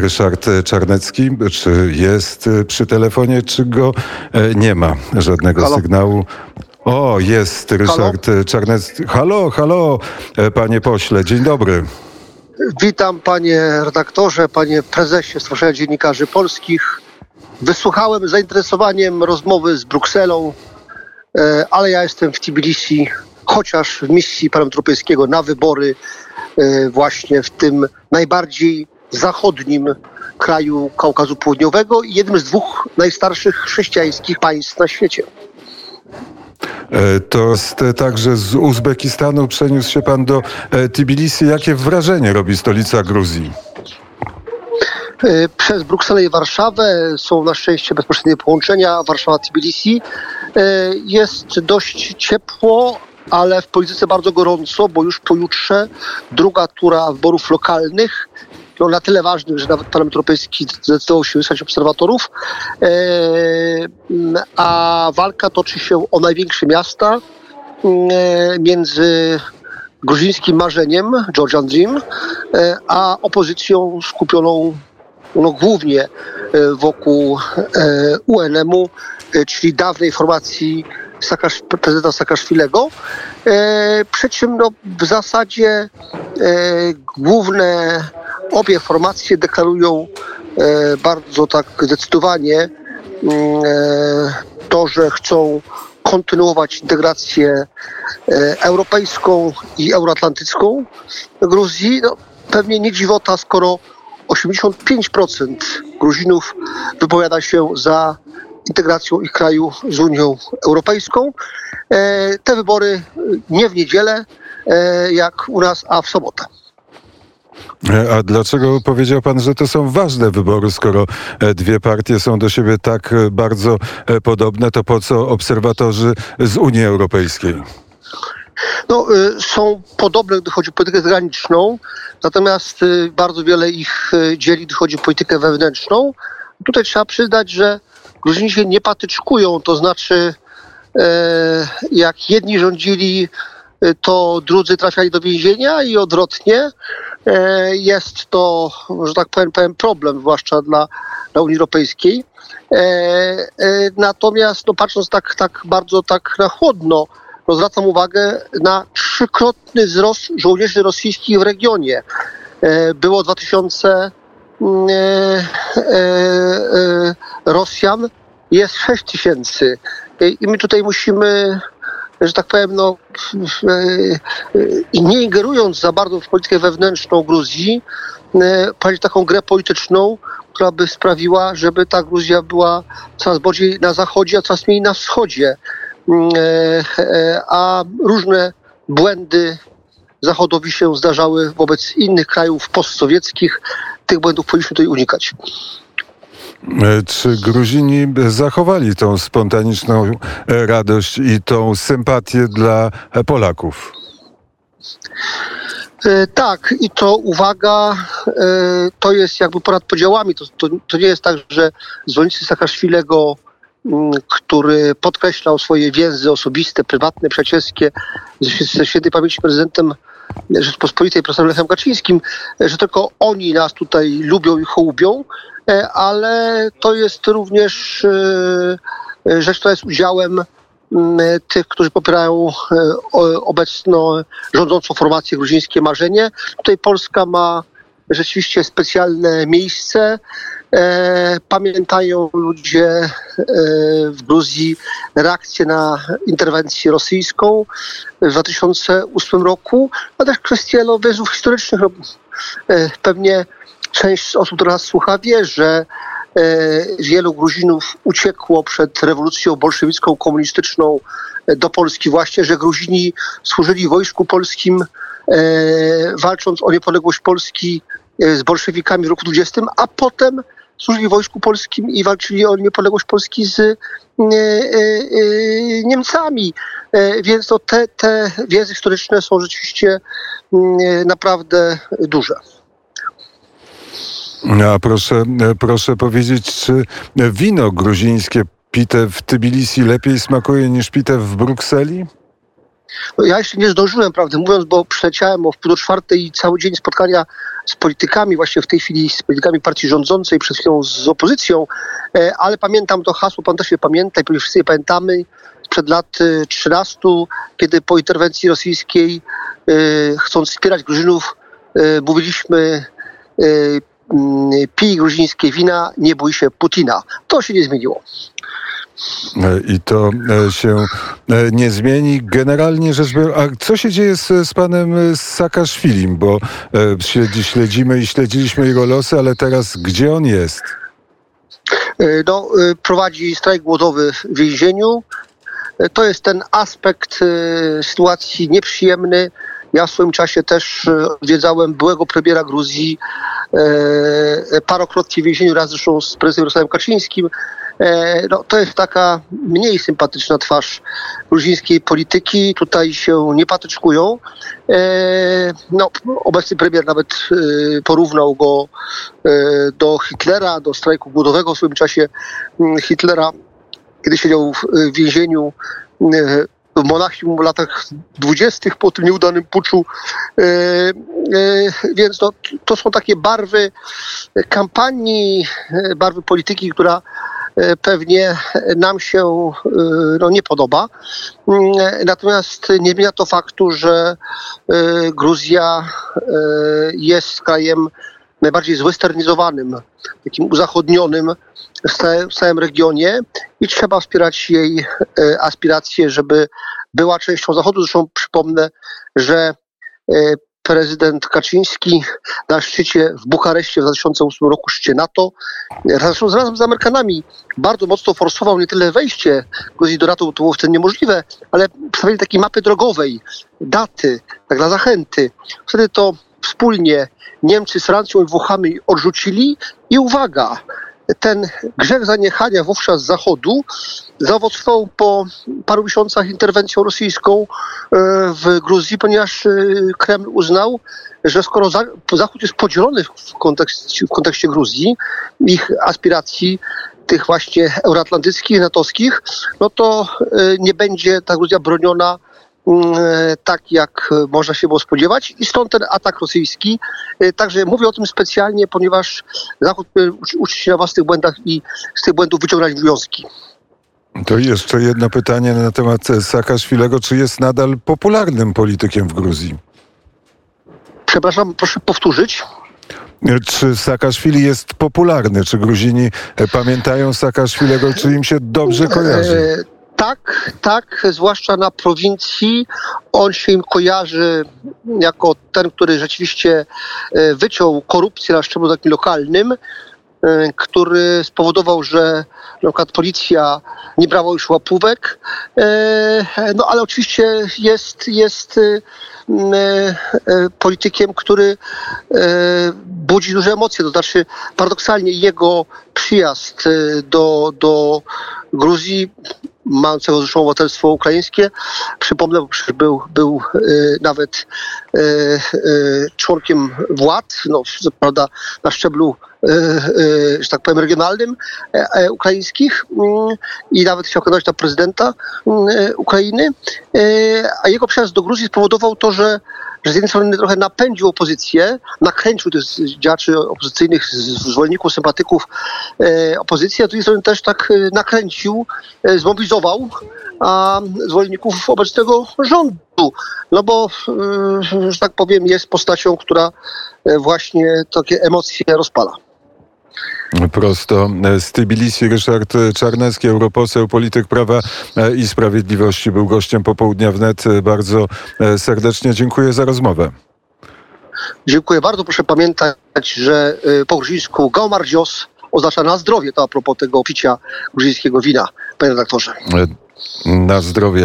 Ryszard Czarnecki. Czy jest przy telefonie, czy go e, nie ma? Żadnego Halo? sygnału. O, jest Ryszard Czarnecki. Halo, halo, e, panie pośle, dzień dobry. Witam panie redaktorze, panie prezesie Stowarzyszenia Dziennikarzy Polskich. Wysłuchałem z zainteresowaniem rozmowy z Brukselą, e, ale ja jestem w Tbilisi, chociaż w misji Parlamentu Europejskiego na wybory e, właśnie w tym najbardziej zachodnim kraju Kaukazu Południowego i jednym z dwóch najstarszych chrześcijańskich państw na świecie. E, To jest e, także z Uzbekistanu przeniósł się pan do e, Tbilisi. Jakie wrażenie robi stolica Gruzji? E, Przez Brukselę i Warszawę są na szczęście bezpośrednie połączenia Warszawa-Tbilisi. Jest dość ciepło, ale w polityce bardzo gorąco, bo już pojutrze druga tura wyborów lokalnych, no na tyle ważnych, że nawet Parlament Europejski zdecydował się wysłać obserwatorów, E, a walka toczy się o największe miasta e, między gruzińskim marzeniem, Georgian Dream, e, a opozycją skupioną no, głównie wokół UNM-u, czyli dawnej formacji Sakasz, prezydenta Saakaszwilego. E, Przy czym no, w zasadzie e, główne obie formacje deklarują e, bardzo tak zdecydowanie mm, e, to, że chcą kontynuować integrację e, europejską i euroatlantycką Gruzji. No, pewnie nie dziwota, skoro 85% Gruzinów wypowiada się za integracją ich kraju z Unią Europejską. Te wybory nie w niedzielę, jak u nas, a w sobotę. E, A dlaczego powiedział pan, że to są ważne wybory, skoro e, dwie partie są do siebie tak e, bardzo podobne, to po co obserwatorzy z Unii Europejskiej? no, są podobne, gdy chodzi o politykę zagraniczną, natomiast bardzo wiele ich dzieli, gdy chodzi o politykę wewnętrzną. Tutaj trzeba przyznać, że Gruzini się nie patyczkują, to znaczy jak jedni rządzili, to drudzy trafiali do więzienia i odwrotnie. E, Jest to, że tak powiem, pewien problem, zwłaszcza dla, dla Unii Europejskiej. E, e, Natomiast no, patrząc tak, tak bardzo tak na chłodno, no, zwracam uwagę na trzykrotny wzrost żołnierzy rosyjskich w regionie. Było 2000 mm, Rosjan, jest 6 tysięcy. E, I my tutaj musimy, że tak powiem, no, e, e, nie ingerując za bardzo w politykę wewnętrzną Gruzji, e, prowadzić taką grę polityczną, która by sprawiła, żeby ta Gruzja była coraz bardziej na zachodzie, a coraz mniej na wschodzie. Mm, A różne błędy Zachodowi się zdarzały wobec innych krajów postsowieckich. Tych błędów powinniśmy tutaj unikać. E, Czy Gruzini zachowali tą spontaniczną e, radość i tą sympatię dla e, Polaków? Tak, i to uwaga, to jest jakby ponad podziałami. To, to, to nie jest tak, że zwolennicy Saakaszwilego, mm, który podkreślał swoje więzy osobiste, prywatne, przyjacielskie ze świętej pamięci prezydentem Rzeczpospolitej, profesorem Lechem Kaczyńskim, e, że tylko oni nas tutaj lubią i hołubią, e, ale to jest również e, rzecz, która jest udziałem mm, tych, którzy popierają obecną rządzącą formację gruzińskie marzenie. Tutaj Polska ma rzeczywiście specjalne miejsce. E, Pamiętają ludzie e, w Gruzji reakcję na interwencję rosyjską w 2008 roku, a też kwestie no, historycznych. No, e, Pewnie część osób, która nas słucha, wie, że e, wielu Gruzinów uciekło przed rewolucją bolszewicką, komunistyczną e, do Polski właśnie, że Gruzini służyli wojsku polskim, walcząc o niepodległość Polski e, z bolszewikami w roku 20, a potem służyli wojsku polskim i walczyli o niepodległość Polski z e, e, e, Niemcami. E, Więc no, te, te więzy historyczne są rzeczywiście mm, e, naprawdę duże. A proszę, e, proszę powiedzieć, czy wino gruzińskie pite w Tbilisi lepiej smakuje niż pite w Brukseli? No ja jeszcze nie zdążyłem, prawdę mówiąc, bo przyleciałem o wpół do czwartej i cały dzień spotkania z politykami, właśnie w tej chwili z politykami partii rządzącej, przed chwilą z opozycją, e, ale pamiętam to hasło, pan też je pamięta i wszyscy je pamiętamy, sprzed lat e, 13, kiedy po interwencji rosyjskiej, e, chcąc wspierać Gruzinów, e, mówiliśmy e, pij gruzińskie wina, nie bój się Putina. To się nie zmieniło. E, I to e, się e, nie zmieni. Generalnie rzecz biorąc, a co się dzieje z, z panem Saakaszwilim? Bo śledzi, śledzimy i śledziliśmy jego losy, ale teraz gdzie on jest? No, prowadzi strajk głodowy w więzieniu. To jest ten aspekt sytuacji nieprzyjemny. Ja w swoim czasie też odwiedzałem byłego premiera Gruzji parokrotnie w więzieniu, raz zresztą z prezesem Jarosławem Kaczyńskim. E, No, to jest taka mniej sympatyczna twarz gruzińskiej polityki. Tutaj się nie patyczkują. E, No, obecny premier nawet e, porównał go do Hitlera, do strajku głodowego w swoim czasie mm, Hitlera, kiedy siedział w, więzieniu w Monachium w latach dwudziestych po tym nieudanym puczu. Więc no, to są takie barwy kampanii, barwy polityki, która pewnie nam się e, no, nie podoba. Mm, Natomiast nie zmienia to faktu, że e, Gruzja e, jest krajem najbardziej zwesternizowanym, takim uzachodnionym w całym, regionie i trzeba wspierać jej aspiracje, żeby była częścią Zachodu. Zresztą przypomnę, że prezydent Kaczyński na szczycie w Bukareszcie w 2008 roku, szczycie NATO, razem, razem z Amerykanami bardzo mocno forsował nie tyle wejście Gruzji do NATO, to było wtedy niemożliwe, ale przedstawili takiej mapy drogowej, daty, tak dla zachęty. Wtedy to wspólnie Niemcy z Francją i Włochami odrzucili i uwaga, ten grzech zaniechania wówczas Zachodu zaowocował po paru miesiącach interwencją rosyjską e, w Gruzji, ponieważ e, Kreml uznał, że skoro za- Zachód jest podzielony w kontekście, w kontekście Gruzji, ich aspiracji tych właśnie euroatlantyckich, natowskich, no to e, nie będzie ta Gruzja broniona tak, jak e, można się było spodziewać i stąd ten atak rosyjski. E, Także mówię o tym specjalnie, ponieważ Zachód e, uczy- się na własnych błędach i z tych błędów wyciągnąć wnioski. To jeszcze jedno pytanie na temat e, Saakaszwilego. Czy jest nadal popularnym politykiem w Gruzji? Przepraszam, proszę powtórzyć. E, Czy Saakaszwili jest popularny? Czy Gruzini e, pamiętają Saakaszwilego? Czy im się dobrze kojarzy? Tak, tak, zwłaszcza na prowincji. On się im kojarzy jako ten, który rzeczywiście e, wyciął korupcję na szczeblu takim lokalnym, e, który spowodował, że na przykład policja nie brała już łapówek. E, No ale oczywiście jest, jest politykiem, który budzi duże emocje. To znaczy, paradoksalnie jego przyjazd do, do Gruzji, mającego zresztą obywatelstwo ukraińskie, przypomnę, bo był, był e, nawet członkiem władz, no, prawda na szczeblu e, e, że tak powiem, regionalnym e, e, ukraińskich mm, i nawet chciał kandydować na prezydenta mm, e, Ukrainy, e, a jego przyjazd do Gruzji spowodował to, że że z jednej strony trochę napędził opozycję, nakręcił tych działaczy opozycyjnych, zwolenników, sympatyków e, opozycji, a z drugiej strony też tak e, nakręcił, e, zmobilizował a zwolenników obecnego rządu. No bo, e, że tak powiem, jest postacią, która e, właśnie takie emocje rozpala. Prosto z Tbilisi Ryszard Czarnecki, europoseł, polityk Prawa e, i Sprawiedliwości, był gościem popołudnia wnet. E, Bardzo serdecznie dziękuję za rozmowę. Dziękuję bardzo. Proszę pamiętać, że po gruzińsku Gaumardzios oznacza na zdrowie. To a propos tego picia gruzińskiego wina, panie redaktorze. Na zdrowie.